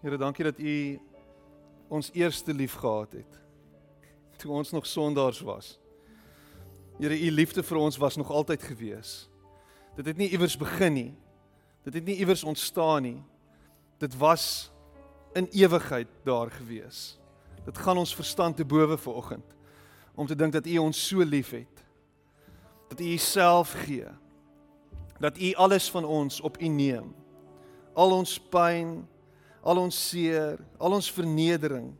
Here, dankie dat U ons eerste lief gehad het toe ons nog sondaars was. Here, U liefde vir ons was nog altyd gewees. Dit het nie iewers begin nie. Dit het nie iewers ontstaan nie. Dit was in ewigheid daar gewees. Dit gaan ons verstand te bowe vanoggend om te dink dat U ons so liefhet. Dat U Uself gee. Dat U alles van ons op U neem. Al ons pyn, al ons seer, al ons vernedering,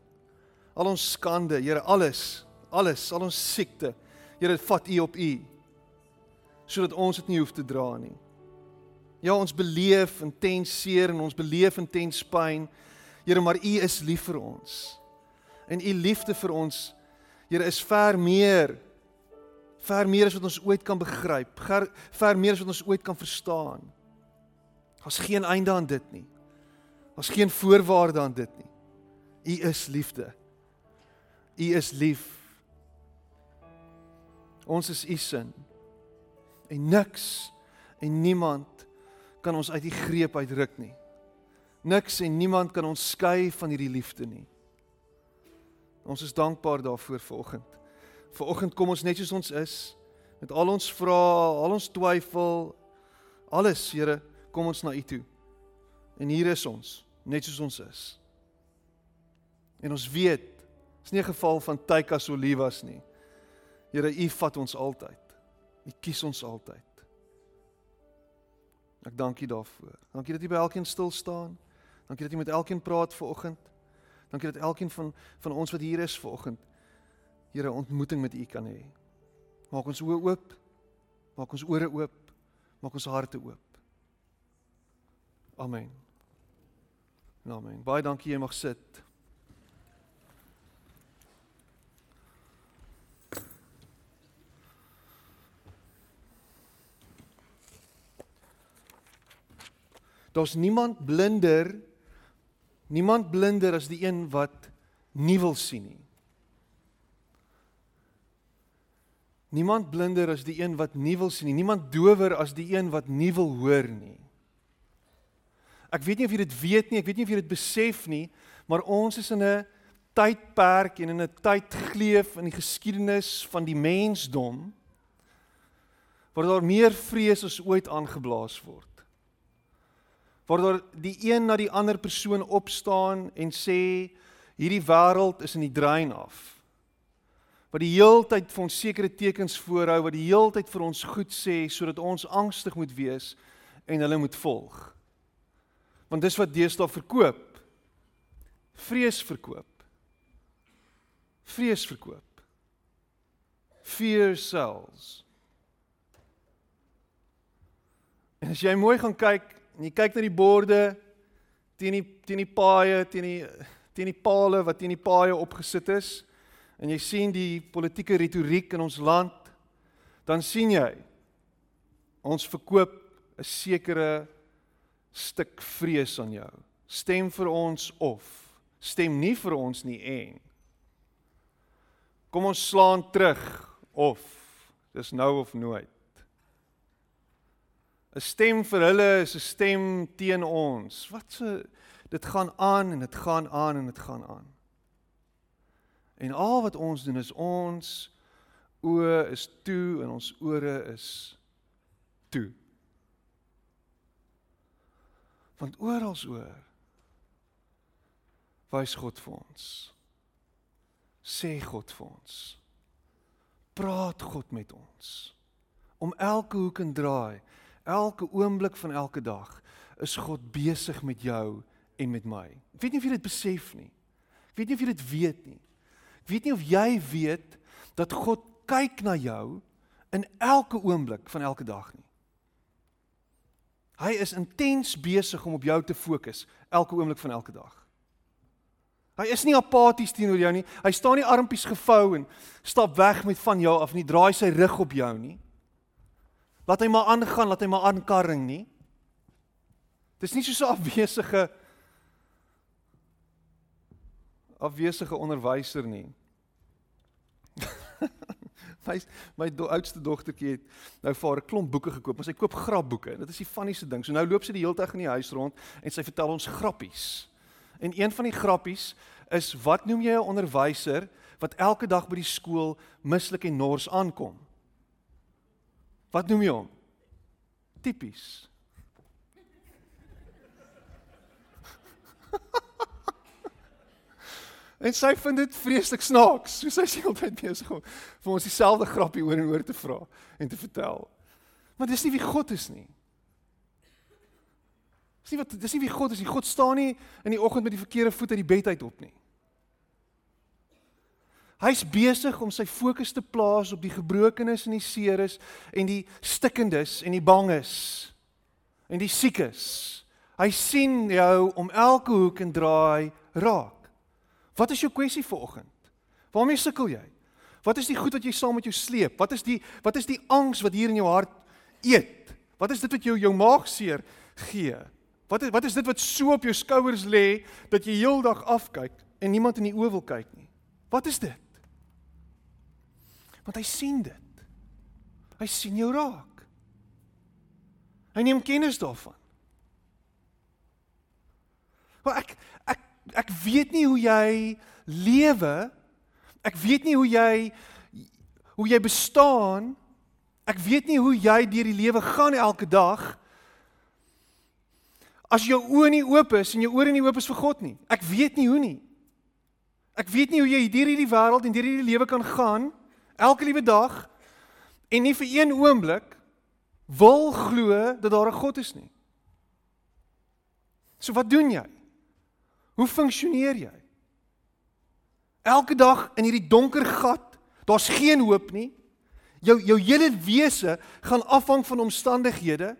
al ons skande, Here, alles, alles, al ons siekte, Here, dit vat U op U sodat ons dit nie hoef te dra nie. Ja, ons beleef intens seer en ons beleef intens pyn. Here, maar U is lief vir ons. En U liefde vir ons, Here, is ver meer ver meer as wat ons ooit kan begryp, ver, ver meer as wat ons ooit kan verstaan. Daar's geen einde aan dit nie. Daar's geen voorwaarde aan dit nie. U is liefde. U is lief. Ons is u sin. En niks en niemand kan ons uit die greep uitruk nie. Niks en niemand kan ons skei van hierdie liefde nie. Ons is dankbaar daarvoor vanoggend. Vanoggend kom ons net soos ons is met al ons vrae, al ons twyfel, alles, Here, kom ons na U toe. En hier is ons, net soos ons is. En ons weet, dit is nie 'n geval van tykas olivas nie. Here, U vat ons altyd. U kies ons altyd. Ek dank U daarvoor. Dankie dat U by elkeen stil staan. Dankie dat U met elkeen praat vanoggend. Dankie dat elkeen van van ons wat hier is vanoggend Here 'n ontmoeting met U kan hê. Maak ons oë oop. Maak ons ore oop. Maak ons harte oop. Amen. Amen. Baie dankie jy mag sit. Daar's niemand blinder niemand blinder as die een wat nie wil sien nie. Niemand blinder as die een wat nie wil sien nie. Niemand dower as die een wat nie wil hoor nie. Ek weet nie of jy dit weet nie, ek weet nie of jy dit besef nie, maar ons is in 'n tydperk en in 'n tydgleef in die geskiedenis van die mensdom waar daar meer vrees as ooit aangeblaas word waar daar die een na die ander persoon opstaan en sê hierdie wêreld is in die drein af. Wat die heeltyd vir ons sekere tekens voorhou, wat die heeltyd vir ons goed sê sodat ons angstig moet wees en hulle moet volg. Want dis wat deesdae verkoop. Vrees verkoop. Vrees verkoop. Fear sells. En as jy mooi gaan kyk en jy kyk na die borde teen die teen die paaie, teen die teen die palle wat teen die paaie opgesit is en jy sien die politieke retoriek in ons land, dan sien jy ons verkoop 'n sekere stuk vrees aan jou. Stem vir ons of stem nie vir ons nie en kom ons slaan terug of dis nou of nooit. 'n stem vir hulle is 'n stem teen ons. Wat se dit gaan aan en dit gaan aan en dit gaan aan. En al wat ons doen is ons oë is toe en ons ore is toe. Want oral oor wys God vir ons. Sê God vir ons. Praat God met ons. Om elke hoek en draai Elke oomblik van elke dag is God besig met jou en met my. Ek weet nie of jy dit besef nie. Ek weet nie of jy dit weet nie. Ek weet nie of jy weet dat God kyk na jou in elke oomblik van elke dag nie. Hy is intens besig om op jou te fokus elke oomblik van elke dag. Hy is nie apaties teenoor jou nie. Hy staan nie armpies gevou en stap weg met van jou af nie, draai sy rug op jou nie. Laat hy maar aangaan, laat hy maar aankarring nie. Dis nie so 'n afwesige afwesige onderwyser nie. my my do, oudste dogtertjie het nou vir haar 'n klomp boeke gekoop, maar sy koop grapboeke. Dit is die funnieste ding. So nou loop sy die hele tyd in die huis rond en sy vertel ons grappies. En een van die grappies is wat noem jy 'n onderwyser wat elke dag by die skool mislik en nors aankom? Wat noem jy hom? Tipies. en sy vind dit vreeslik snaaks. So sy is heeltyd besig om vir ons dieselfde grappie oor en oor te vra en te vertel. Maar dis nie wie God is nie. Dis nie wat dis nie wie God is nie. God staan nie in die oggend met die verkeerde voet uit die bed uit op nie. Hy's besig om sy fokus te plaas op die gebrokenes en die seeres en die stikkendes en die banges en die siekes. Hy sien jou om elke hoek en draai raak. Wat is jou kwessie vanoggend? Waarmee sukkel jy? Wat is die goed wat jy saam met jou sleep? Wat is die wat is die angs wat hier in jou hart eet? Wat is dit wat jou jou maag seer gee? Wat is wat is dit wat so op jou skouers lê dat jy heeldag afkyk en niemand in die oë wil kyk nie? Wat is dit? Want hy sien dit. Hy sien jou raak. Hy neem kennis daarvan. Maar ek ek ek weet nie hoe jy lewe. Ek weet nie hoe jy hoe jy bestaan. Ek weet nie hoe jy deur die lewe gaan elke dag. As jou oë nie oop is en jou ore nie oop is vir God nie. Ek weet nie hoe nie. Ek weet nie hoe jy deur hierdie wêreld en deur hierdie lewe kan gaan elke liewe dag en nie vir een oomblik wil glo dat daar 'n God is nie. So wat doen jy? Hoe funksioneer jy? Elke dag in hierdie donker gat, daar's geen hoop nie. Jou jou hele wese gaan afhang van omstandighede.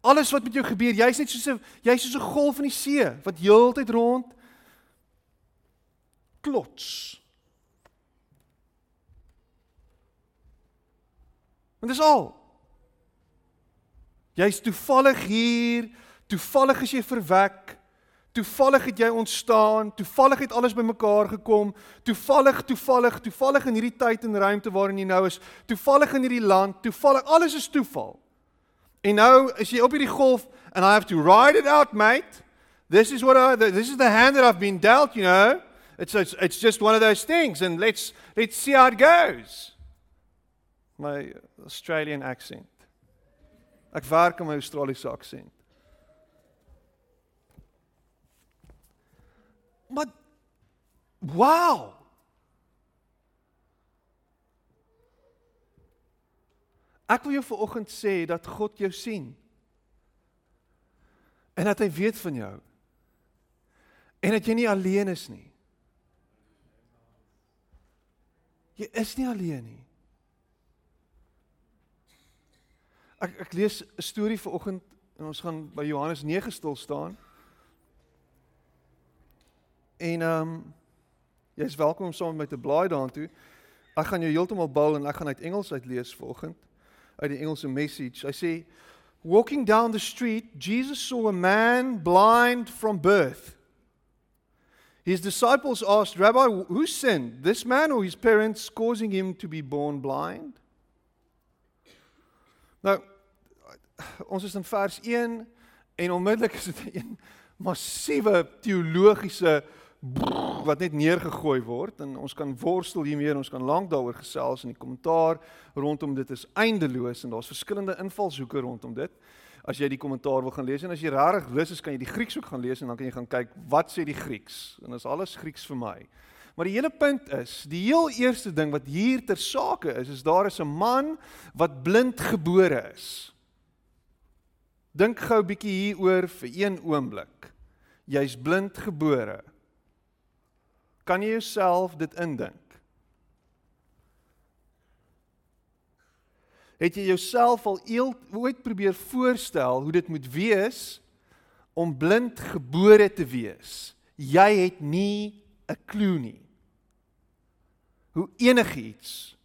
Alles wat met jou gebeur, jy's net soos 'n jy's soos 'n golf in die see wat heeltyd rond klots. En dis al. Jy's toevallig hier, toevallig is jy verwek. Toevallig het jy ontstaan, toevallig het alles bymekaar gekom, toevallig, toevallig, toevallig in hierdie tyd en ruimte waarin jy nou is, toevallig in hierdie land, toevallig, alles is toeval. En nou is jy op hierdie golf and I have to ride it out, mate. This is what I this is the hand that I've been dealt, you know. It's it's, it's just one of those things and let's let's see how it goes. My Australian accent. Ek werk aan my Australiese aksent. Maar wow. Ek wil jou vanoggend sê dat God jou sien. En dat hy weet van jou. En dat jy nie alleen is nie. Jy is nie alleen nie. Ek ek lees 'n storie vanoggend en ons gaan by Johannes 9 stil staan. En ehm um, jy's welkom om saam met my te blaai daartoe. Ek gaan jou heeltemal bou en ek gaan uit Engels uit lees vanoggend uit die Engelse message. I say walking down the street Jesus saw a man blind from birth. His disciples asked, "Rabbi, who sinned, this man or his parents causing him to be born blind?" Nou ons is in vers 1 en onmiddellik is dit 'n massiewe teologiese wat net neergegooi word en ons kan worstel hiermee en ons kan lank daaroor gesels en die kommentaar rondom dit is eindeloos en daar's verskillende invalshoeke rondom dit. As jy die kommentaar wil gaan lees en as jy regtig lus is kan jy die Grieks ook gaan lees en dan kan jy gaan kyk wat sê die Grieks en is alles Grieks vir my. Maar die hele punt is, die heel eerste ding wat hier ter sake is, is daar is 'n man wat blind gebore is. Dink gou 'n bietjie hieroor vir een oomblik. Jy's blind gebore. Kan jy jouself dit indink? Het jy jouself al ooit probeer voorstel hoe dit moet wees om blind gebore te wees? Jy het nie 'n klou nie. Hoe enigiets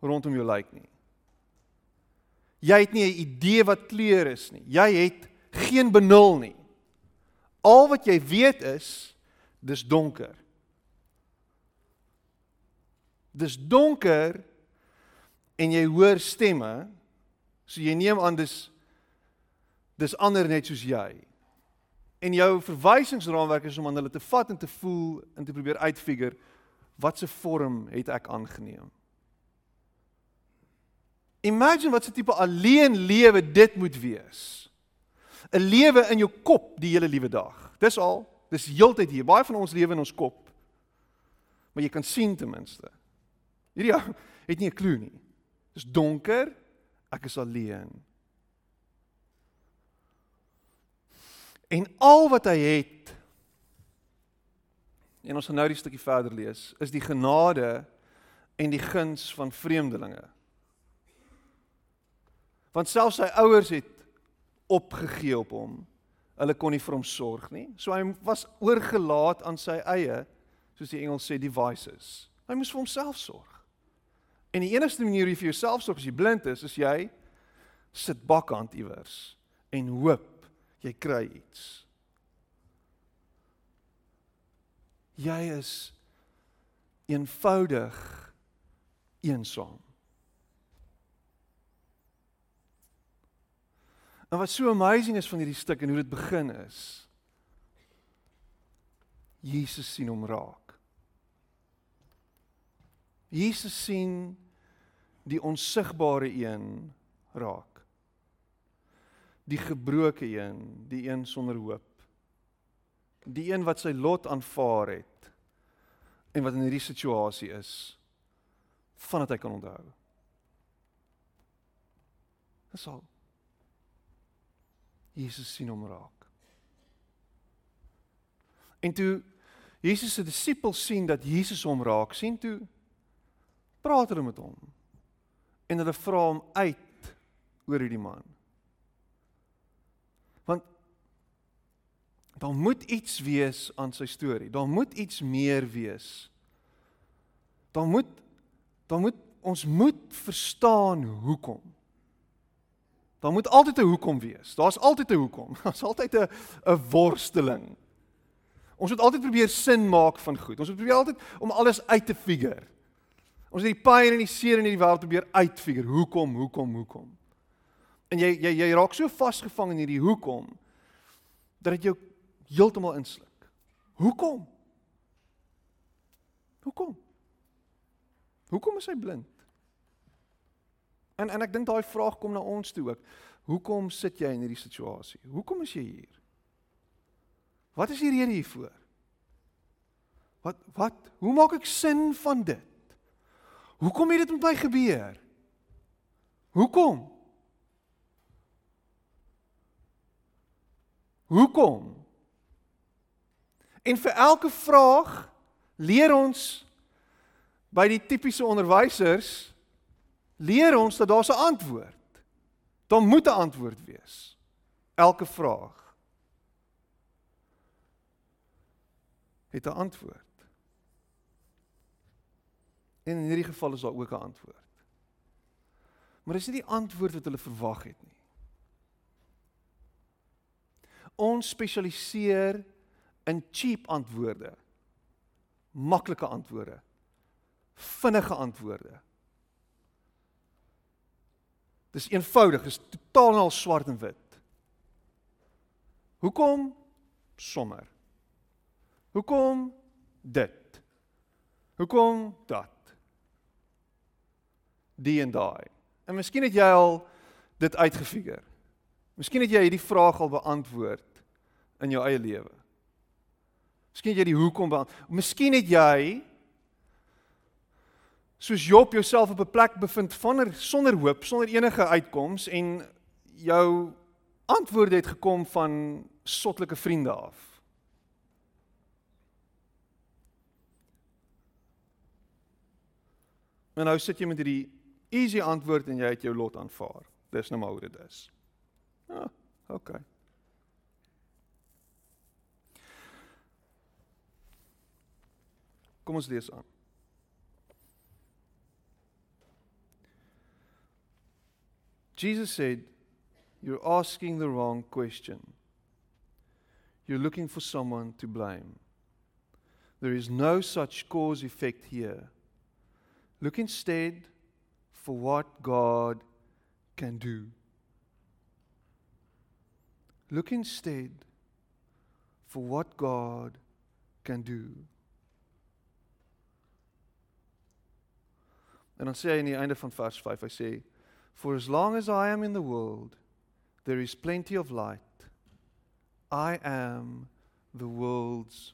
rondom jou lyk nie. Jy het nie 'n idee wat kleur is nie. Jy het geen benul nie. Al wat jy weet is dis donker. Dis donker en jy hoor stemme so jy neem aan dis dis ander net soos jy En jou verwysingsraamwerk is om aan hulle te vat en te voel en te probeer uitfigure watse vorm het ek aangeneem. Imagine wat 'n tipe alleen lewe dit moet wees. 'n Lewe in jou kop die hele liewe dag. Dis al, dis heeltyd hier. Baie van ons lewe in ons kop. Maar jy kan sien ten minste. Hierdie ou het nie 'n klou nie. Dis donker. Ek is alleen. En al wat hy het en ons gaan nou die stukkie verder lees, is die genade en die guns van vreemdelinge. Want selfs sy ouers het opgegee op hom. Hulle kon nie vir hom sorg nie. So hy was oorgelaat aan sy eie, soos die Engels sê, devices. Hy moes vir homself sorg. En die enigste manier hoe jy vir jouself sorg as jy blind is, is jy sit bakkant iewers en hoop jy kry iets. Jy is eenvoudig eensaam. En wat so amazing is van hierdie stuk en hoe dit begin is. Jesus sien hom raak. Jesus sien die onsigbare een raak die gebroke een, die een sonder hoop. Die een wat sy lot aanvaar het en wat in hierdie situasie is vandat hy kan onthou. Dis al. Jesus sien hom raak. En toe Jesus se disippels sien dat Jesus hom raak, sien toe praat hulle met hom. En hulle vra hom uit oor hierdie man. Daar moet iets wees aan sy storie. Daar moet iets meer wees. Daar moet daar moet ons moet verstaan hoekom. Daar moet altyd 'n hoekom wees. Daar's altyd 'n hoekom. Daar's altyd 'n 'n worsteling. Ons moet altyd probeer sin maak van goed. Ons moet probeer altyd om alles uit te figure. Ons het die pyn en die seer in hierdie wêreld probeer uitfigure. Hoekom? Hoekom? Hoekom? En jy jy jy raak so vasgevang in hierdie hoekom dat dit jou heeltemal insluk. Hoekom? Hoekom? Hoekom is hy blind? En en ek dink daai vraag kom na ons toe ook. Hoekom sit jy in hierdie situasie? Hoekom is jy hier? Wat is die rede hiervoor? Wat wat hoe maak ek sin van dit? Hoekom het dit met my gebeur? Hoekom? Hoekom? En vir elke vraag leer ons by die tipiese onderwysers leer ons dat daar 'n antwoord. Daar moet 'n antwoord wees. Elke vraag het 'n antwoord. En in hierdie geval is daar ook 'n antwoord. Maar dis nie die antwoord wat hulle verwag het nie. Ons spesialiseer in cheap antwoorde. Maklike antwoorde. Vinnige antwoorde. Dis eenvoudig, dis totaal en al swart en wit. Hoekom sommer? Hoekom dit? Hoekom dat? Die en daai. En miskien het jy al dit uitgefigure. Miskien het jy hierdie vraag al beantwoord in jou eie lewe. Miskien het jy die hoekom beantwoord. Miskien het jy soos Job jouself op 'n plek bevind sonder sonder hoop, sonder enige uitkoms en jou antwoorde het gekom van sottelike vriende af. En nou sit jy met hierdie easy antwoord en jy het jou lot aanvaar. Dis nou maar hoe dit is. Ah, okay. Kom ons lees aan. Jesus said, You're asking the wrong question. You're looking for someone to blame. There is no such cause effect here. Look instead for what God can do. Look instead for what God can do. En dan sê hy aan die einde van vers 5, hy sê for as long as I am in the world there is plenty of light. I am the world's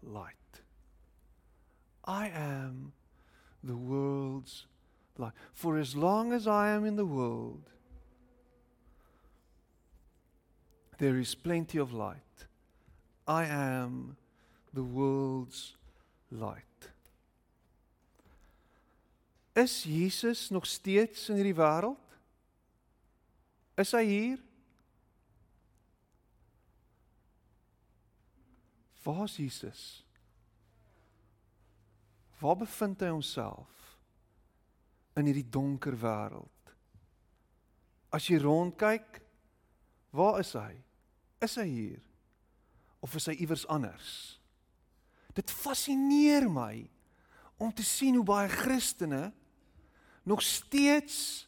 light. I am the world's light. For as long as I am in the world, there is plenty of light. I am the world's light. Is Jesus nog steeds in hierdie wêreld? Is hy hier? Waar is Jesus? Waar bevind hy homself in hierdie donker wêreld? As jy rondkyk, waar is hy? Is hy hier? Of is hy iewers anders? Dit fascineer my om te sien hoe baie Christene nog steeds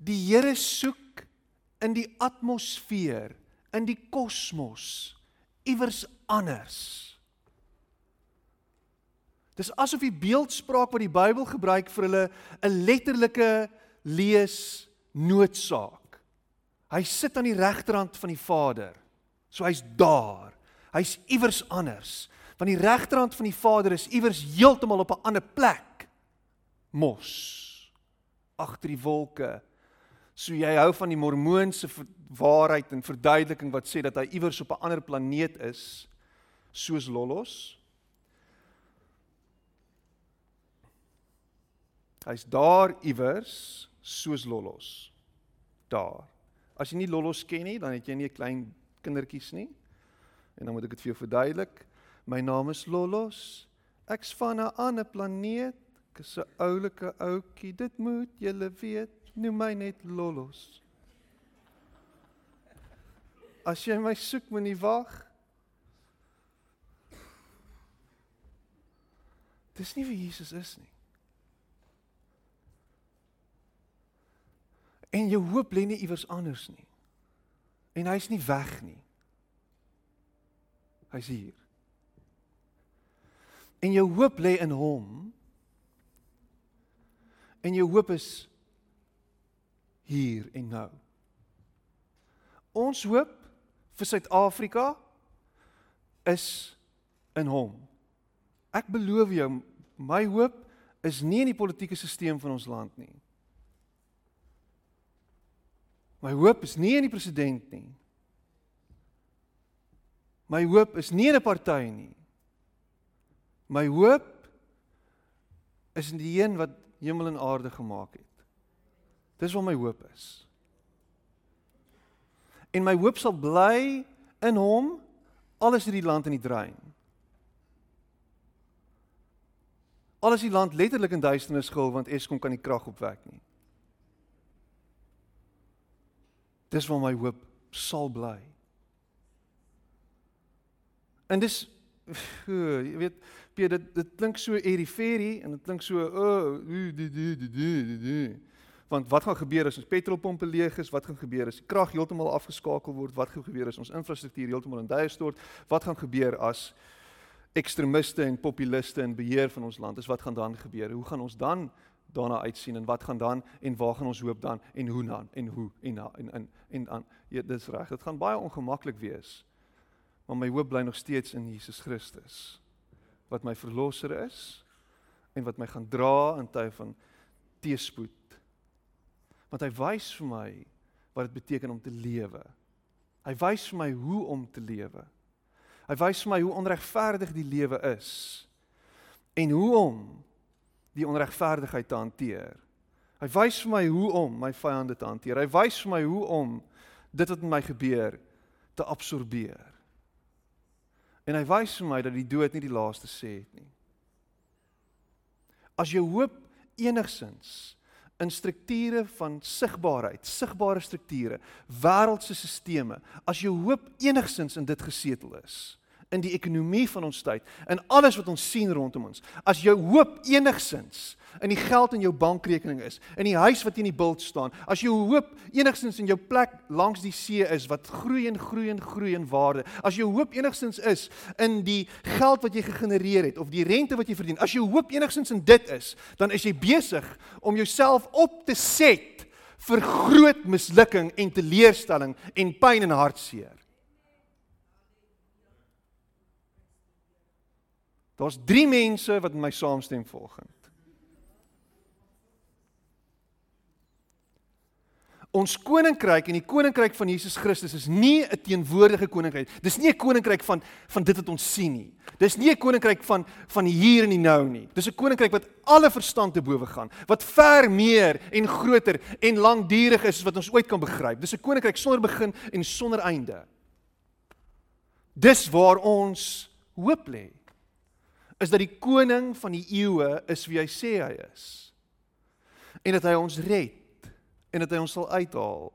die Here soek in die atmosfeer, in die kosmos, iewers anders. Dis asof die beeldspraak wat die Bybel gebruik vir hulle 'n letterlike lees noodsaak. Hy sit aan die regterhand van die Vader. So hy's daar. Hy's iewers anders. Want die regterhand van die Vader is iewers heeltemal op 'n ander plek. Mos agter die wolke. So jy hou van die mormoonse waarheid en verduideliking wat sê dat hy iewers op 'n ander planeet is soos Lolos. Hy's daar iewers soos Lolos. Daar. As jy nie Lolos ken nie, dan het jy nie 'n klein kindertjies nie. En dan moet ek dit vir jou verduidelik. My naam is Lolos. Ek's van 'n ander planeet. Ek is 'n oulike ouetjie. Dit moet julle weet. Noem my net Lolos. As jy my soek, moenie wag. Dis nie wie Jesus is nie. En jou hoop lê nie iewers anders nie. En hy's nie weg nie. Hy's hier. En jou hoop lê in hom. En jou hoop is hier en nou. Ons hoop vir Suid-Afrika is in hom. Ek beloof jou, my hoop is nie in die politieke stelsel van ons land nie. My hoop is nie in die president nie. My hoop is nie in 'n party nie. My hoop is in die een wat hemel en aarde gemaak het. Dis waar my hoop is. En my hoop sal bly in hom alles in die land in die drein. Alles die land letterlik in duisternis gehul want Eskom kan nie krag opwek nie. Dis waar my hoop sal bly. En dis jy weet, Piet, dit dit klink so eriferie en dit klink so o, oh, du du du du du. Want wat gaan gebeur as ons petrolpompe leeg is? Wat gaan gebeur as die krag heeltemal afgeskakel word? Wat gaan gebeur as ons infrastruktuur heeltemal in duie stort? Wat gaan gebeur as ekstremiste en populiste in beheer van ons land is? Wat gaan dan gebeur? Hoe gaan ons dan daarna uitsien en wat gaan dan en waar gaan ons hoop dan en hoe dan en hoe en na, en en en dan. Ja dis reg. Dit gaan baie ongemaklik wees. Maar my hoop bly nog steeds in Jesus Christus wat my verlosser is en wat my gaan dra in tye van teëspoed want hy wys vir my wat dit beteken om te lewe. Hy wys vir my hoe om te lewe. Hy wys vir my hoe onregverdig die lewe is en hoe om die onregverdigheid te hanteer. Hy wys vir my hoe om my vyande te hanteer. Hy wys vir my hoe om dit wat met my gebeur te absorbeer. En hy wys vir my dat die dood nie die laaste sê het nie. As jou hoop enigsins in strukture van sigbaarheid, sigbare strukture, wêreldse stelsels, as jou hoop enigsins in dit gesetel is, in die ekonomie van ons tyd, in alles wat ons sien rondom ons. As jou hoop enigsins in die geld in jou bankrekening is, in die huis wat in die bult staan, as jou hoop enigsins in jou plek langs die see is wat groei en groei en groei in waarde, as jou hoop enigsins is in die geld wat jy gegenereer het of die rente wat jy verdien, as jou hoop enigsins in dit is, dan is jy besig om jouself op te set vir groot mislukking en teleurstelling en pyn en hartseer. Daar's 3 mense wat met my saamstem volgens. Ons koninkryk en die koninkryk van Jesus Christus is nie 'n teenwoordige koninkryk. Dis nie 'n koninkryk van van dit wat ons sien nie. Dis nie 'n koninkryk van van hier en die nou nie. Dis 'n koninkryk wat alle verstand te bowe gaan, wat ver meer en groter en lankdurig is as wat ons ooit kan begryp. Dis 'n koninkryk sonder begin en sonder einde. Dis waar ons hoop lê. Is dat die koning van die eeue is wie hy sê hy is. En dat hy ons red en dat hy ons sal uithaal.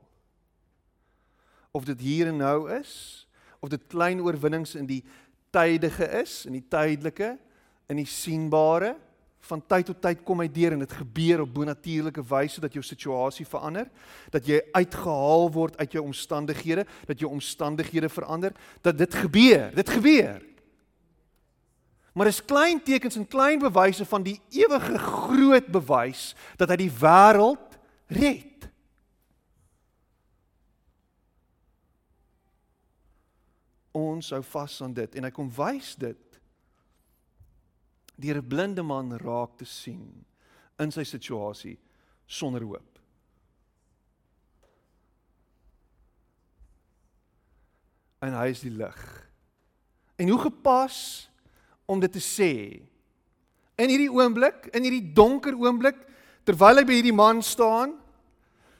Of dit hier en nou is, of dit klein oorwinnings in die tydige is, in die tydelike, in die sienbare, van tyd tot tyd kom hy deur en dit gebeur op bonatuurlike wyse dat jou situasie verander, dat jy uitgehaal word uit jou omstandighede, dat jou omstandighede verander, dat dit gebeur, dit gebeur. Maar is klein tekens en klein bewyse van die ewige groot bewys dat hy die wêreld red. ons hou vas aan dit en hy kom wys dit deur 'n blinde man raak te sien in sy situasie sonder hoop. En hy is die lig. En hoe gepas om dit te sê in hierdie oomblik, in hierdie donker oomblik terwyl hy by hierdie man staan,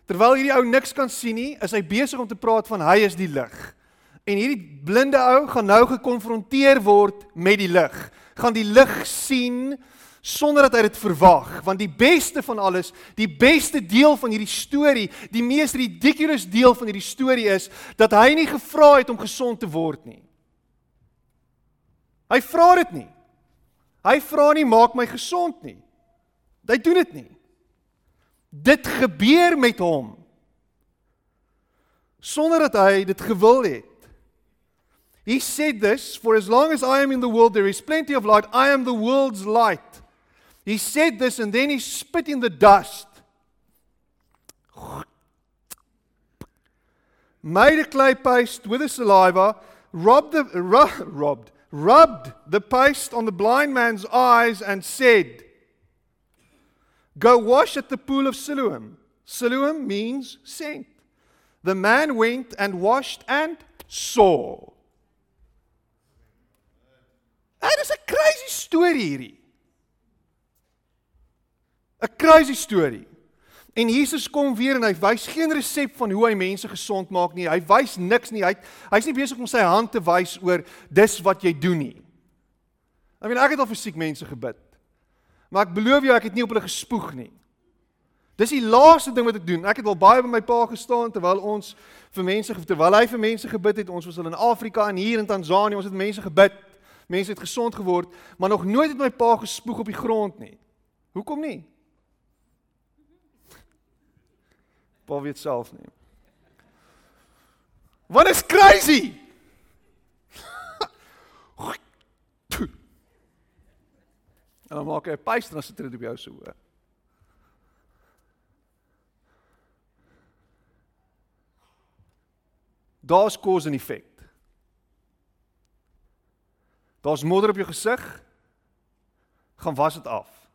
terwyl hierdie ou niks kan sien nie, is hy besig om te praat van hy is die lig. En hierdie blinde ou gaan nou gekonfronteer word met die lig. Gaan die lig sien sonder dat hy dit verwag, want die beste van alles, die beste deel van hierdie storie, die mees ridiculous deel van hierdie storie is dat hy nie gevra het om gesond te word nie. Hy vra dit nie. Hy vra nie maak my gesond nie. Hy doen dit nie. Dit gebeur met hom sonder dat hy dit gewil het. He said this, For as long as I am in the world, there is plenty of light. I am the world's light. He said this, and then he spit in the dust. Made a clay paste with the saliva, rubbed the, ru, rubbed, rubbed the paste on the blind man's eyes, and said, Go wash at the pool of Siloam. Siloam means sent. The man went and washed and saw. Dit is 'n crazy storie hierdie. 'n Crazy storie. En Jesus kom weer en hy wys geen resep van hoe hy mense gesond maak nie. Hy wys niks nie. Hy hy's nie besig om sy hand te wys oor dis wat jy doen nie. Ek weet ek het al vir siek mense gebid. Maar ek belowe jou ek het nie op hulle gespoeg nie. Dis die laaste ding wat ek doen. Ek het al baie by my pa gestaan terwyl ons vir mense terwyl hy vir mense gebid het. Ons was al in Afrika en hier in Tansanië. Ons het mense gebid. Mense het gesond geword, maar nog nooit het my pa gespoeg op die grond nie. Hoekom nie? Pa weet self nie. Wat is crazy? En dan maak hy 'n pyster as dit op jou se hoë. Daar's cause and effect. Daar's modder op jou gesig. Gaan was dit af.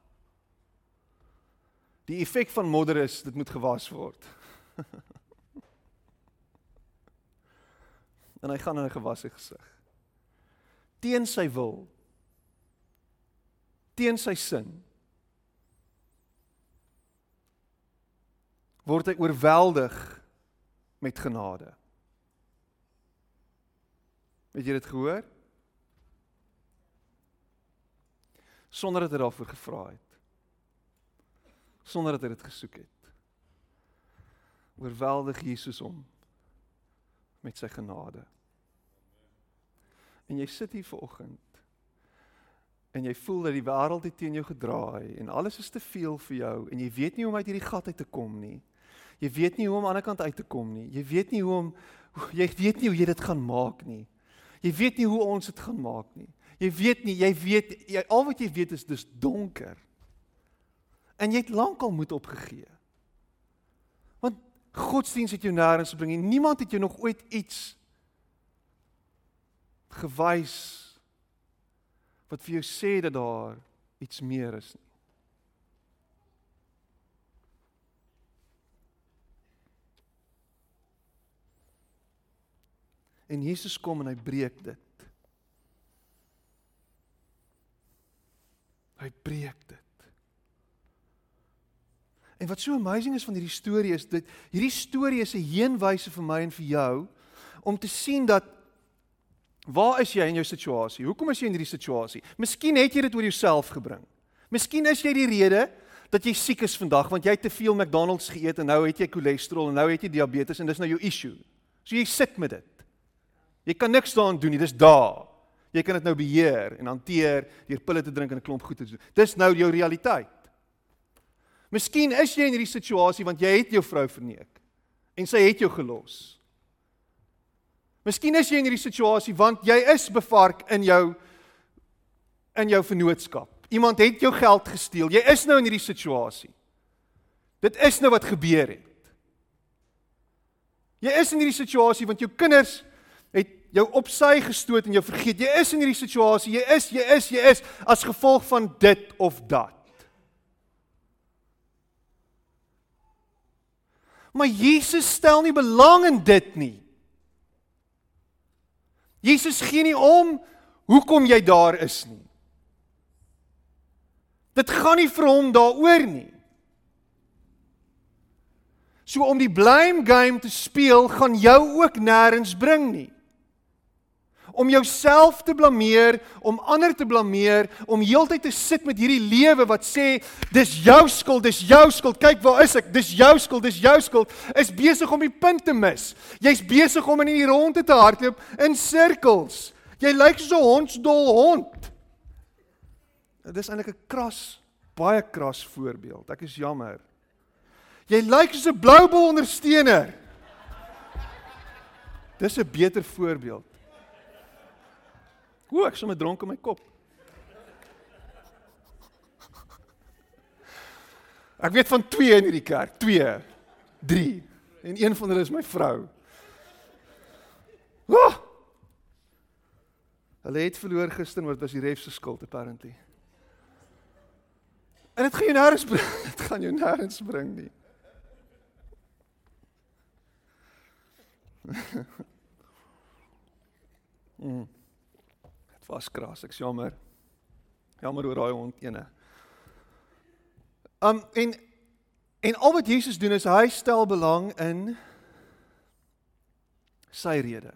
Die effek van modder is dit moet gewas word. en hy gaan in 'n gewasse gesig. Teen sy wil. Teen sy sin. Word hy oorweldig met genade. Het jy dit gehoor? sonder dat hy daarvoor gevra het. Sonder dat hy dit gesoek het. Oorweldig Jesus hom met sy genade. En jy sit hier vanoggend en jy voel dat die wêreld het teen jou gedraai en alles is te veel vir jou en jy weet nie hoe om uit hierdie gat uit te kom nie. Jy weet nie hoe om aan die ander kant uit te kom nie. Jy weet nie hoe om jy weet nie hoe jy dit gaan maak nie. Jy weet nie hoe ons dit gaan maak nie. Jy weet nie, jy weet jy al wat jy weet is dis donker. En jy het lankal moed opgegee. Godsdienst het jou nêrens gebring nie. Niemand het jou nog ooit iets gewys wat vir jou sê dat daar iets meer is nie. En Jesus kom en hy breek dit. Hy breek dit. En wat so amazing is van hierdie storie is dit hierdie storie is 'n heenwyse vir my en vir jou om te sien dat waar is jy in jou situasie? Hoekom is jy in hierdie situasie? Miskien het jy dit oor jouself gebring. Miskien is jy die rede dat jy siek is vandag want jy het te veel McDonald's geëet en nou het jy cholesterol en nou het jy diabetes en dis nou jou issue. So jy sit met dit. Jy kan niks daaraan doen nie, dis daar. Jy kan dit nou beheer en hanteer deur pille te drink en 'n klomp goed te doen. Dis nou jou realiteit. Miskien is jy in hierdie situasie want jy het jou vrou verneek en sy het jou gelos. Miskien is jy in hierdie situasie want jy is bevark in jou in jou vennootskap. Iemand het jou geld gesteel. Jy is nou in hierdie situasie. Dit is nou wat gebeur het. Jy is in hierdie situasie want jou kinders het jou op sy gestoot en jou vergeet. Jy is in hierdie situasie. Jy is, jy is, jy is as gevolg van dit of dat. Maar Jesus stel nie belang in dit nie. Jesus gee nie om hoekom jy daar is nie. Dit gaan nie vir hom daaroor nie. So om die blame game te speel gaan jou ook nêrens bring nie om jouself te blameer, om ander te blameer, om heeltyd te sit met hierdie lewe wat sê dis jou skuld, dis jou skuld. Kyk waar is ek? Dis jou skuld, dis jou skuld. Is besig om die punt te mis. Jy's besig om in die ronde te hardloop in sirkels. Jy lyk so 'n hondsdol hond. Dit is eintlik 'n kras, baie kras voorbeeld. Ek is jammer. Jy lyk soos 'n bloubol ondersteuner. Dis 'n beter voorbeeld. O, ek sommer dronk in my kop. Ek weet van 2 in hierdie kerk, 2, 3. En een van hulle is my vrou. Oh! Hulle het verloor gister, maar dit was die ref se skuld apparently. En dit gaan jou nêrens bring, dit gaan jou nêrens bring nie. mm was kras. Ek's jammer. Jammer oor daai hond ene. Um en en al wat Jesus doen is hy stel belang in sy rede.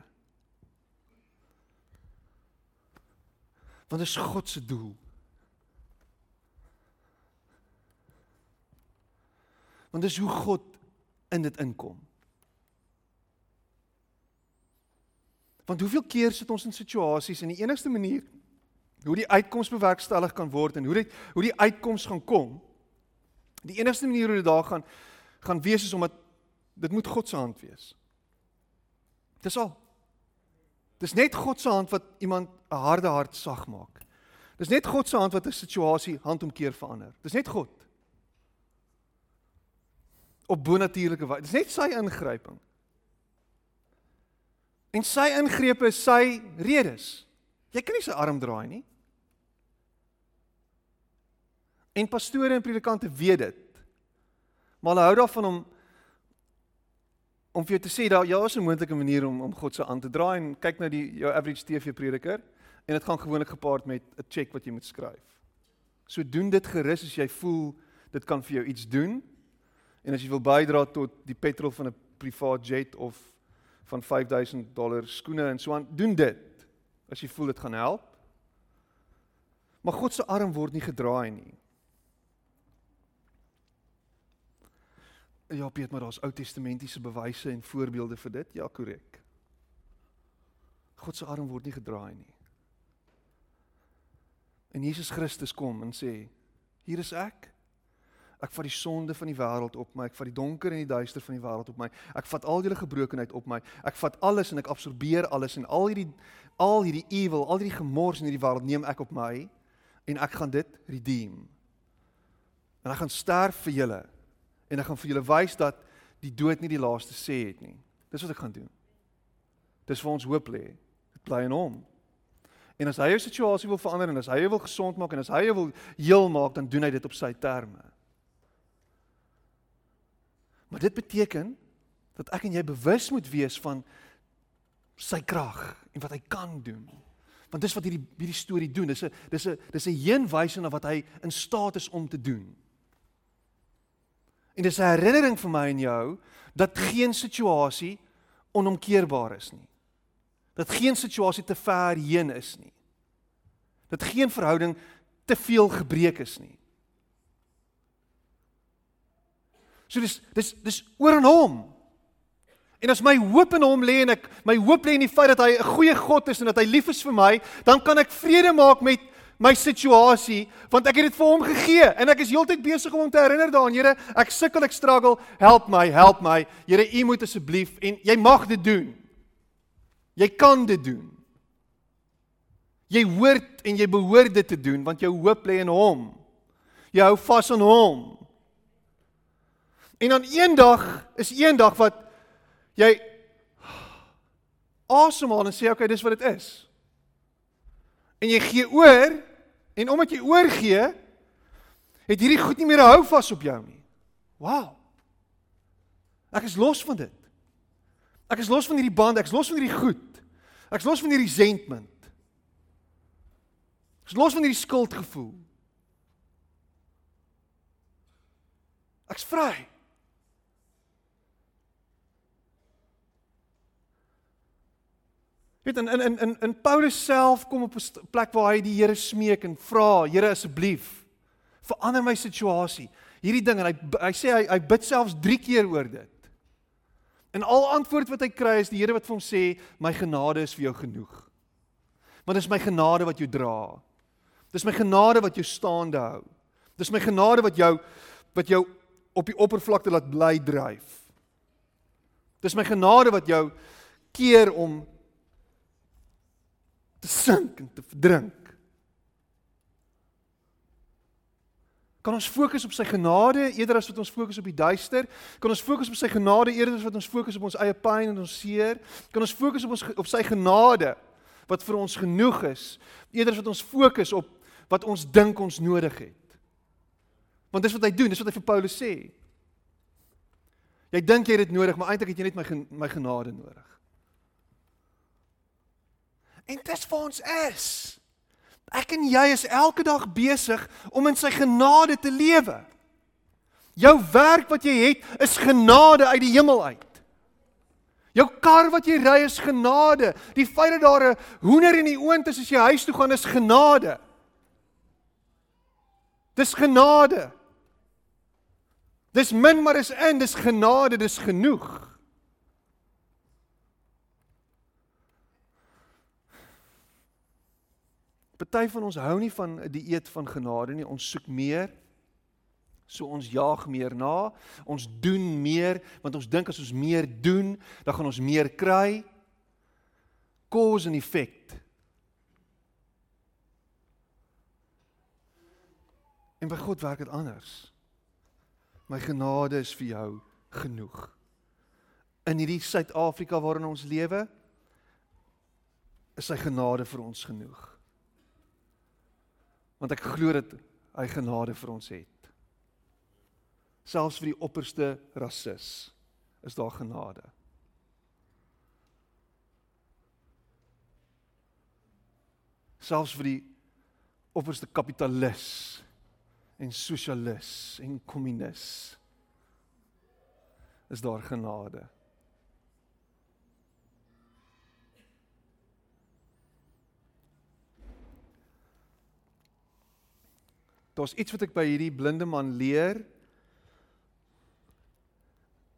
Want dit is God se doel. Want dis hoe God in dit inkom. Want hoeveel keer sit ons in situasies en die enigste manier hoe die uitkoms bewerkstellig kan word en hoe dit hoe die uitkoms gaan kom. Die enigste manier hoe dit daar gaan gaan wees is omdat dit moet God se hand wees. Dis al. Dis net God se hand wat iemand 'n harde hart sag maak. Dis net God se hand wat 'n situasie handomkeer verander. Dis net God. Op bonatuurlike wyse. Dis net sy ingryping. En sy ingrepe is sy redes. Jy kan nie sy arm draai nie. En pastore en predikante weet dit. Maar hulle hou daarvan om om vir jou te sê daar ja, is 'n moontlike manier om om God se aan te draai en kyk nou die jou average TV prediker en dit gaan gewoonlik gepaard met 'n check wat jy moet skryf. So doen dit gerus as jy voel dit kan vir jou iets doen en as jy wil bydra tot die petrol van 'n privaat jet of van 5000 dollar skoene en so aan doen dit as jy voel dit gaan help. Maar God se arm word nie gedraai nie. Ja, Piet, maar daar's Ou Testamentiese bewyse en voorbeelde vir dit. Ja, korrek. God se arm word nie gedraai nie. En Jesus Christus kom en sê: "Hier is ek. Ek vat die sonde van die wêreld op my. Ek vat die donker en die duister van die wêreld op my. Ek vat al julle gebrokenheid op my. Ek vat alles en ek absorbeer alles en al hierdie al hierdie evil, al hierdie gemors in hierdie wêreld neem ek op my en ek gaan dit redeem. En ek gaan sterf vir julle en ek gaan vir julle wys dat die dood nie die laaste sê het nie. Dis wat ek gaan doen. Dis vir ons hoop lê. Dit bly in hom. En as hy jou situasie wil verander en as hy jou wil gesond maak en as hy jou wil heel maak, dan doen hy dit op sy terme. Maar dit beteken dat ek en jy bewus moet wees van sy krag en wat hy kan doen. Want dis wat hierdie hierdie storie doen. Dis 'n dis 'n dis 'n heenwysing na wat hy in staat is om te doen. En dis 'n herinnering vir my en jou dat geen situasie onomkeerbaar is nie. Dat geen situasie te ver heen is nie. Dat geen verhouding te veel gebreek is nie. So dis dis dis oor aan hom. En as my hoop in hom lê en ek my hoop lê in die feit dat hy 'n goeie God is en dat hy lief is vir my, dan kan ek vrede maak met my situasie want ek het dit vir hom gegee en ek is heeltyd besig om hom te herinner daaraan Here ek sukkel ek struggle. Help my help my. Here u moet asseblief en jy mag dit doen. Jy kan dit doen. Jy hoort en jy behoort dit te doen want jou hoop lê in hom. Jy hou vas aan hom en dan eendag is eendag wat jy asemhaal en sê okay dis wat dit is en jy gee oor en omdat jy oorgee het hierdie goed nie meer hou vas op jou nie. Wow. Ek is los van dit. Ek is los van hierdie band, ek is los van hierdie goed. Ek is los van hierdie resentment. Ek is los van hierdie skuldgevoel. Ek's vry. Weet in in in in Paulus self kom op 'n plek waar hy die Here smeek en vra, Here asseblief, verander my situasie. Hierdie ding en hy hy sê hy hy bid selfs 3 keer oor dit. En al antwoord wat hy kry is die Here wat vir hom sê, my genade is vir jou genoeg. Want dis my genade wat jou dra. Dis my genade wat jou staande hou. Dis my genade wat jou wat jou op die oppervlakte laat bly dryf. Dis my genade wat jou keer om te sink en te verdrink. Kan ons fokus op sy genade eerder as wat ons fokus op die duister? Kan ons fokus op sy genade eerder as wat ons fokus op ons eie pyn en ons seer? Kan ons fokus op ons op sy genade wat vir ons genoeg is eerder as wat ons fokus op wat ons dink ons nodig het? Want dis wat hy doen, dis wat hy vir Paulus sê. Jy dink jy het dit nodig, maar eintlik het jy net my my genade nodig. En dis vir ons is. Ek en jy is elke dag besig om in sy genade te lewe. Jou werk wat jy het is genade uit die hemel uit. Jou kar wat jy ry is genade. Die feit dat daar 'n hoender in die oond is as jy huis toe gaan is genade. Dis genade. Dis min maar is in, dis genade, dis genoeg. Party van ons hou nie van 'n dieet van genade nie. Ons soek meer. So ons jaag meer na. Ons doen meer want ons dink as ons meer doen, dan gaan ons meer kry. Cause and effect. En by God werk dit anders. My genade is vir jou genoeg. In hierdie Suid-Afrika waarin ons lewe, is sy genade vir ons genoeg want ek glo dat hy genade vir ons het. Selfs vir die opperste rasis is daar genade. Selfs vir die opperste kapitalis en sosialis en kommunis is daar genade. Daar's iets wat ek by hierdie blinde man leer.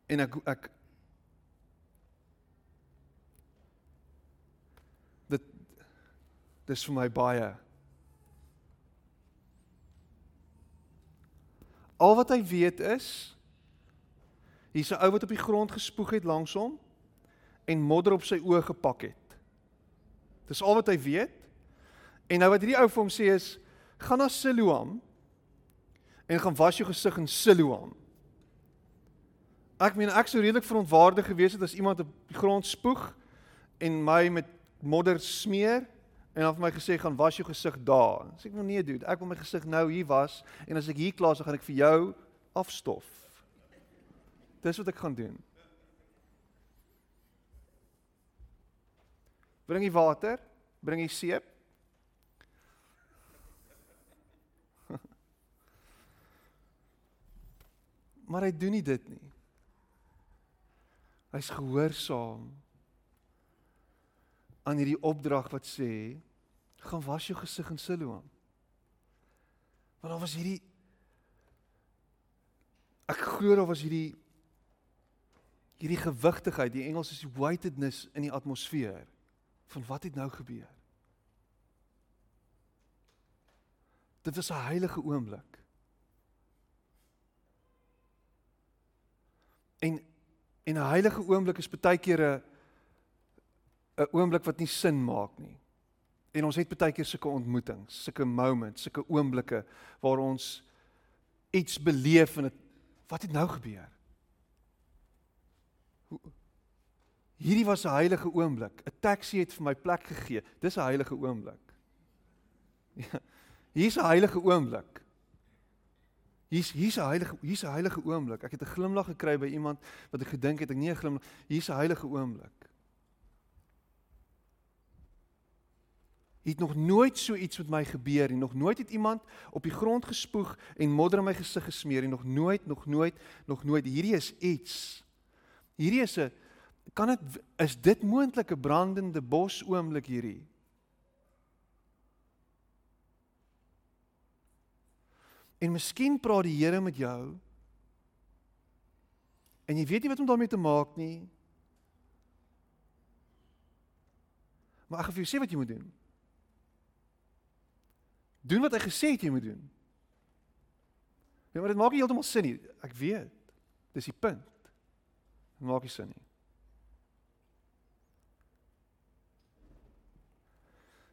En ek ek Dis vir my baie. Al wat hy weet is hier's 'n ou wat op die grond gespoeg het langs hom en modder op sy oë gepak het. Dis al wat hy weet. En nou wat hierdie ou vir hom sê is gaan na Siloam en gaan was jou gesig in Siloam. Ek meen ek sou redelik verontwaardig gewees het as iemand op die grond spoeg en my met modder smeer en dan vir my gesê gaan was jou gesig daar. Sê ek nou nee dude, ek wil my gesig nou hier was en as ek hier klaar is, dan gaan ek vir jou afstof. Dis wat ek gaan doen. Bring jy water? Bring jy seep? Maar hy doen nie dit nie. Hy's gehoorsaam aan hierdie opdrag wat sê gaan was jou gesig in Siloam. Want daar was hierdie ek glo daar was hierdie hierdie gewigtigheid, die Engels is weightedness in die atmosfeer van wat het nou gebeur. Dit was 'n heilige oomblik. En en 'n heilige oomblik is baie keer 'n 'n oomblik wat nie sin maak nie. En ons het baie keer sulke ontmoetings, sulke moments, sulke oomblikke waar ons iets beleef en dit wat het nou gebeur? Hierdie was 'n heilige oomblik. 'n Taxi het vir my plek gegee. Dis 'n heilige oomblik. Ja. Hier's 'n heilige oomblik. Hier's hier's 'n heilige hier's 'n heilige oomblik. Ek het 'n glimlag gekry by iemand wat ek gedink het ek nie 'n glimlag. Hier's 'n heilige oomblik. Het nog nooit so iets met my gebeur nie. Nog nooit het iemand op die grond gespoeg en modder in my gesig gesmeer nie. Nog nooit, nog nooit, nog nooit. Hierdie is iets. Hierdie is 'n kan dit is dit moontlik 'n brandende bos oomblik hierdie? En miskien praat die Here met jou. En jy weet nie wat om daarmee te maak nie. Maar ek gaan vir jou sê wat jy moet doen. Doen wat hy gesê het jy moet doen. Ja, maar dit maak nie heeltemal sin nie. Ek weet. Dis die punt. Dit maak nie sin nie.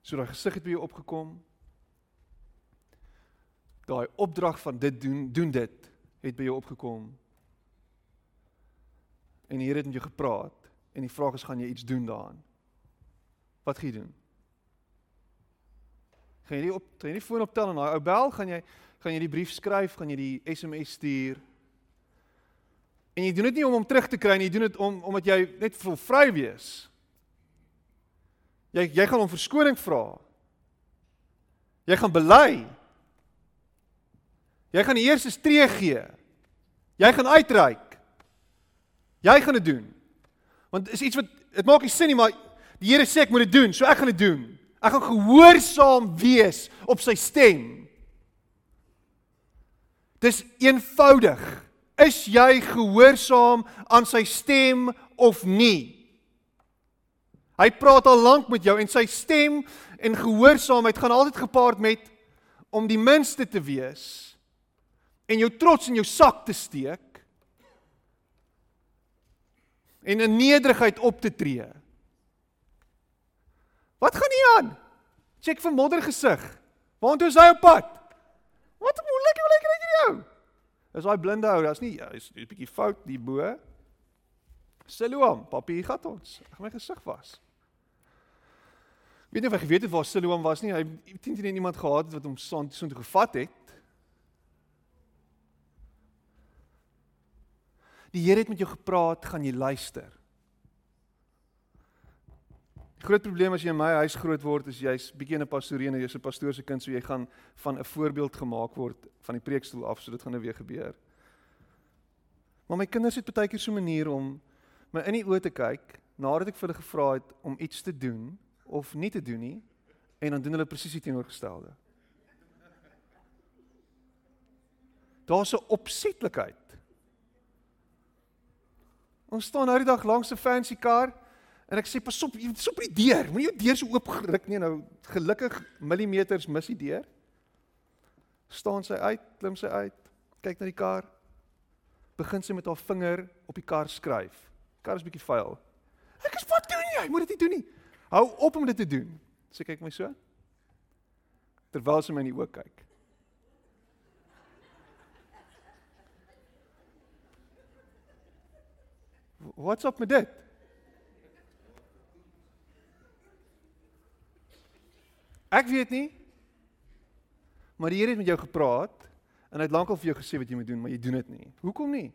So daai gesig het by jou opgekom. Daai opdrag van dit doen, doen dit het by jou opgekom. En die Here het met jou gepraat en die vraag is gaan jy iets doen daaraan? Wat gaan jy doen? Gaan jy nie op gaan jy nie foon optel en daai ou bel, gaan jy gaan jy die brief skryf, gaan jy die SMS stuur. En jy doen dit nie om hom terug te kry nie, jy doen dit om omdat jy net wil vry wees. Jy jy gaan hom verskoning vra. Jy gaan bely. Jy gaan die eerste tree gee. Jy gaan uitreik. Jy gaan dit doen. Want is iets wat dit maak nie sin nie, maar die Here sê ek moet dit doen, so ek gaan dit doen. Ek gaan gehoorsaam wees op sy stem. Dis eenvoudig. Is jy gehoorsaam aan sy stem of nie? Hy praat al lank met jou en sy stem en gehoorsaamheid gaan altyd gepaard met om die minste te wees en jou trots in jou sak te steek en in nederigheid op te tree. Wat gaan hier aan? Check vir modder gesig. Waartoe is hy op pad? Wat moeilik wil ek kry vir jou? Is daai blinde ou, daar's nie hy's 'n bietjie fout die bo. Siloam, papie gaan ons. Ek my gesig was. Weet nie of hy geweet het waar Siloam was nie. Hy het nie iemand gehad wat hom son so toe gevat het. Die Here het met jou gepraat, gaan jy luister. Groot probleem as jy in my huis groot word is jy's bietjie in 'n pastoreene, jy's 'n pastoor se kind, so jy gaan van 'n voorbeeld gemaak word van die preekstoel af, so dit gaan nou weer gebeur. Maar my kinders het baie keer so 'n manier om my in die oë te kyk nadat ek vir hulle gevra het om iets te doen of nie te doen nie en dan doen hulle presies die teenoorgestelde. Daar's 'n opsetlikheid. Ons staan nou die dag langs 'n fancy kar En ek sê pas op, jy is op die deur. Moenie jou deur so oop geruk nie nou. Gelukkig millimeters mis die deur. Staan sy uit, klim sy uit, kyk na die kar. Begin sy met haar vinger op die kar skryf. Die kar is bietjie vuil. Ek is wat doen jy? Moet dit nie doen nie. Hou op om dit te doen. Sy kyk my so. Terwyl sy my in die oë kyk. What's up met dit? Ek weet nie. Maar die Here het met jou gepraat en hy het lankal vir jou gesê wat jy moet doen, maar jy doen dit nie. Hoekom nie?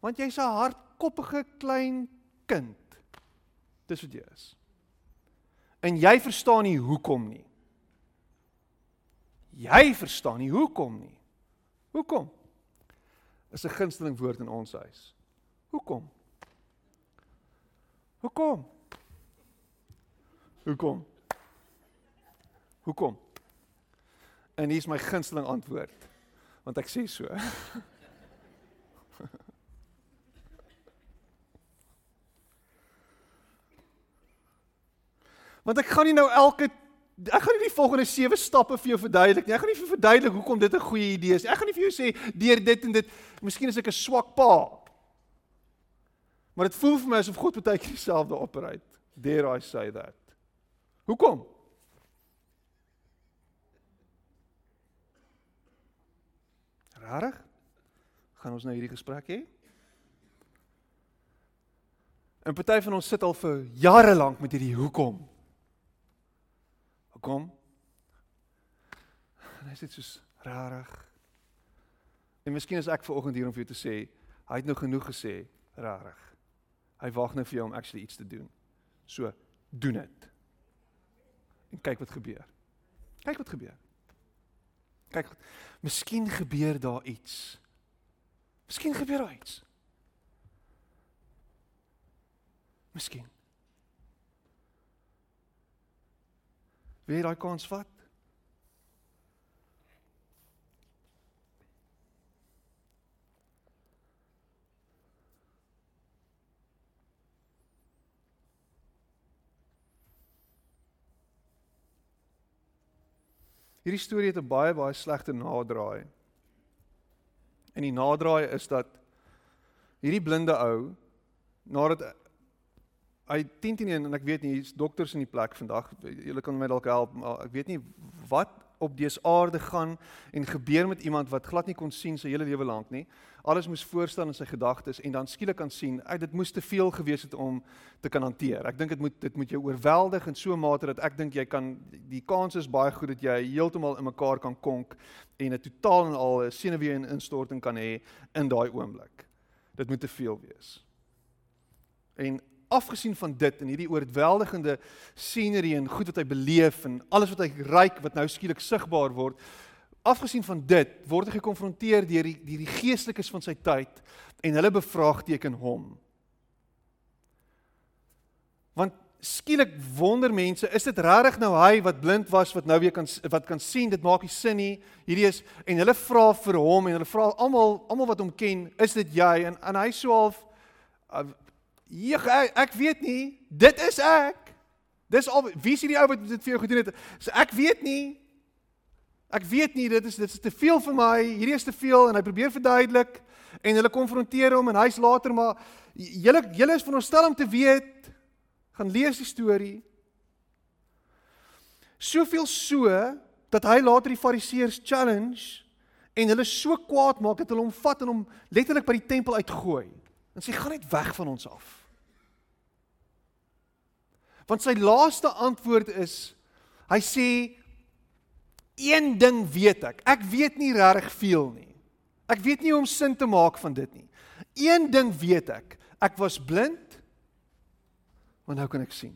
Want jy's 'n hardkoppige klein kind. Dis wat jy is. En jy verstaan nie hoekom nie. Jy verstaan nie hoekom nie. Hoekom? Is 'n gunsteling woord in ons huis. Hoekom? Hoekom? Hoekom? Hoekom? En hier is my gunsteling antwoord. Want ek sê so. Want ek gaan nie nou elke ek gaan nie die volgende 7 stappe vir jou verduidelik nie. Ek gaan nie vir jou verduidelik hoekom dit 'n goeie idee is. Ek gaan nie vir jou sê deur dit en dit. Miskien is ek 'n swak pa. Maar dit voel vir my asof God baie keer dieselfde operate. Dare I say that? Hoekom? Rarig? Gaan ons nou hierdie gesprek hê? En party van ons sit al vir jare lank met hierdie hoekom. Hoekom? En hy sê soos rarig. En miskien is ek ver oggend hier om vir jou te sê, hy het nou genoeg gesê, rarig. Hy wag nou vir jou om actually iets te doen. So, doen dit en kyk wat gebeur. Kyk wat gebeur. Kyk, miskien gebeur daar iets. Miskien gebeur daar iets. Miskien. Wie het daai kans vat? Hierdie storie het 'n baie baie slegte naderdraai. En die naderdraai is dat hierdie blinde ou nadat hy 10 teen 1 en ek weet nie hier's dokters in die plek vandag. Julle kan my dalk help, maar ek weet nie wat op dese aarde gaan en gebeur met iemand wat glad nie kon sien sy hele lewe lank nie. Alles moes voorstaan in sy gedagtes en dan skielik kan sien, ag dit moes te veel gewees het om te kan hanteer. Ek dink dit moet dit moet jou oorweldig in so 'n mate dat ek dink jy kan die kans is baie goed dat jy heeltemal in mekaar kan konk en 'n totaal en al 'n senuwee en instorting kan hê in daai oomblik. Dit moet te veel wees. En afgesien van dit en hierdie oorweldigende scenery en goed wat hy beleef en alles wat hy ryk wat nou skielik sigbaar word afgesien van dit word hy gekonfronteer deur die die, die geestelikes van sy tyd en hulle bevraagteken hom. Want skielik wonder mense is dit regtig nou hy wat blind was wat nou weer kan wat kan sien dit maak nie sin nie. Hierdie is en hulle vra vir hom en hulle vra almal almal wat hom ken is dit jy? En en hy sou Ja, ek, ek weet nie. Dit is ek. Dis al wie is hierdie ou wat dit vir jou gedoen het? So ek weet nie. Ek weet nie, dit is dit is te veel vir my. Hierdie is te veel en hy probeer verduidelik en hulle konfronteer hom en hy's later maar julle julle is veronderstel om te weet gaan lees die storie. Soveel so dat hy later die fariseërs challenge en hulle so kwaad maak dat hulle hom vat en hom letterlik by die tempel uitgooi. En sê gaan net weg van ons af. Want sy laaste antwoord is hy sê een ding weet ek. Ek weet nie regtig veel nie. Ek weet nie hoe om sin te maak van dit nie. Een ding weet ek. Ek was blind, maar nou kan ek sien.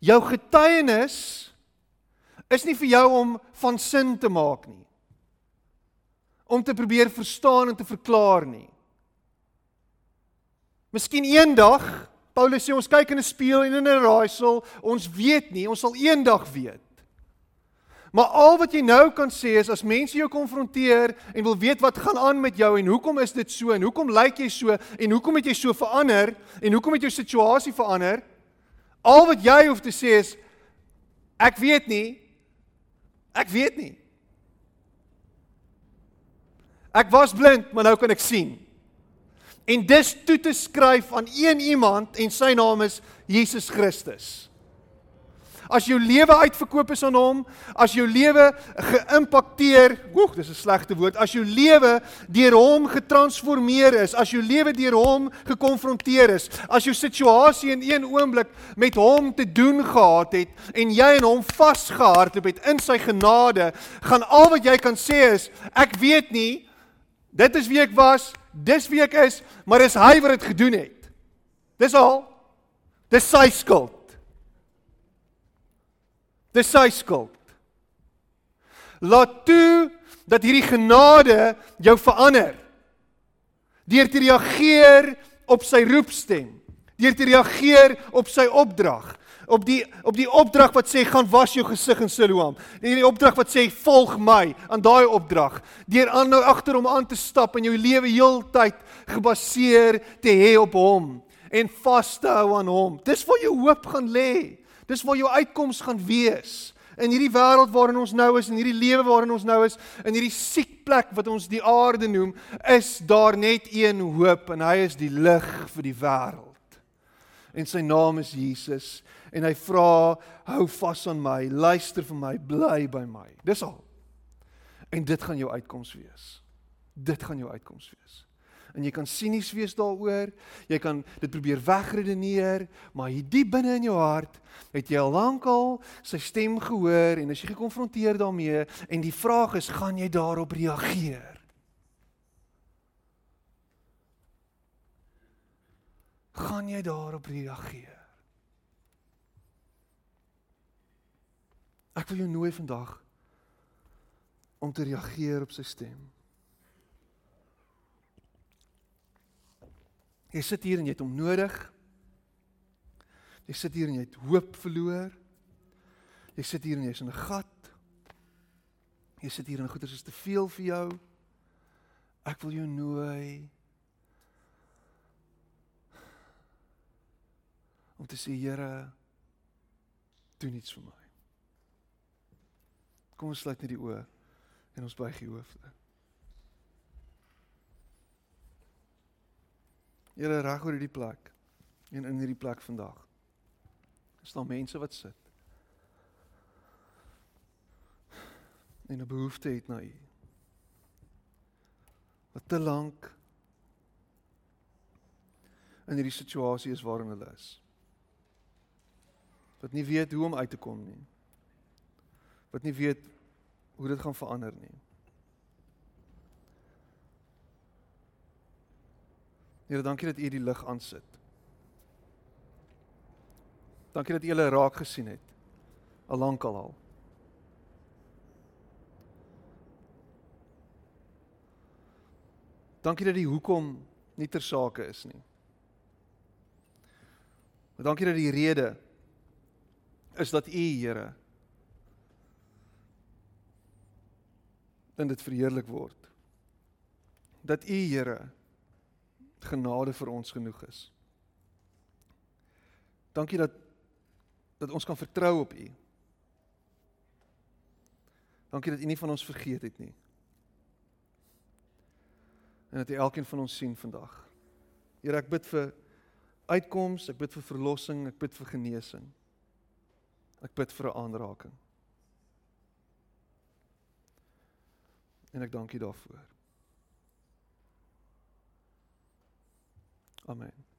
Jou getuienis is nie vir jou om van sin te maak nie. Om te probeer verstaan en te verklaar nie. Miskien eendag, Paulus sê ons kyk in 'n spieël en in 'n raaisel, ons weet nie, ons sal eendag weet. Maar al wat jy nou kan sê is as mense jou konfronteer en wil weet wat gaan aan met jou en hoekom is dit so en hoekom lyk jy so en hoekom het jy so verander en hoekom het jou situasie verander? Al wat jy hoef te sê is ek weet nie. Ek weet nie. Ek was blind, maar nou kan ek sien. En dis toe te skryf aan een iemand en sy naam is Jesus Christus. As jou lewe uitverkoop is aan hom, as jou lewe geïmpakteer, oek, dis 'n slegte woord, as jou lewe deur hom getransformeer is, as jou lewe deur hom gekonfronteer is, as jou situasie in een oomblik met hom te doen gehad het en jy in hom vasgehardloop het in sy genade, gaan al wat jy kan sê is ek weet nie dit is wie ek was, dis wie ek is, maar dis hy wat dit gedoen het. Dis al. Dis sy skuld. Dis sy skuld. Laat toe dat hierdie genade jou verander. Deur te reageer op sy roepstem, deur te reageer op sy opdrag, op die op die opdrag wat sê gaan was jou gesig in Siloam. En die opdrag wat sê volg my aan daai opdrag, deur aan nou agter hom aan te stap en jou lewe heeltyd gebaseer te hê op hom en vas te hou aan hom. Dis waar jou hoop gaan lê. Dis waar jou uitkoms gaan wees. In hierdie wêreld waarin ons nou is, in hierdie lewe waarin ons nou is, in hierdie siek plek wat ons die aarde noem, is daar net een hoop en hy is die lig vir die wêreld. En sy naam is Jesus en hy vra, hou vas aan my, luister vir my, bly by my. Dis al. En dit gaan jou uitkoms wees. Dit gaan jou uitkoms wees en jy kan sinies wees daaroor. Jy kan dit probeer wegredeneer, maar hier diep binne in jou hart het jy al lankal sy stem gehoor en as jy gekonfronteer daarmee en die vraag is, gaan jy daarop reageer? Gaan jy daarop reageer? Ek wil jou nooi vandag om te reageer op sy stem. Jy sit hier en jy het hom nodig. Jy sit hier en jy het hoop verloor. Jy sit hier en jy's in 'n gat. Jy sit hier en goeders is te veel vir jou. Ek wil jou nooi om te sê Here, doen iets vir my. Kom ons sluit net die oë en ons buig die hoofde. Here reg oor hierdie plek en in hierdie plek vandag. Is daar mense wat sit? En 'n behoefte het na U. Wat te lank in hierdie situasie is waarin hulle is. Wat nie weet hoe om uit te kom nie. Wat nie weet hoe dit gaan verander nie. Here, dankie dat U die lig aansit. Dankie dat U hulle raak gesien het. Al lank al al. Dankie dat die hoekom nie ter sake is nie. Maar dankie dat die rede is dat U, Here, in dit verheerlik word. Dat U, Here, genade vir ons genoeg is. Dankie dat dat ons kan vertrou op U. Dankie dat U nie van ons vergeet het nie. En dat U elkeen van ons sien vandag. Here, ek bid vir uitkoms, ek bid vir verlossing, ek bid vir genesing. Ek bid vir 'n aanraking. En ek dank U daarvoor. Amen.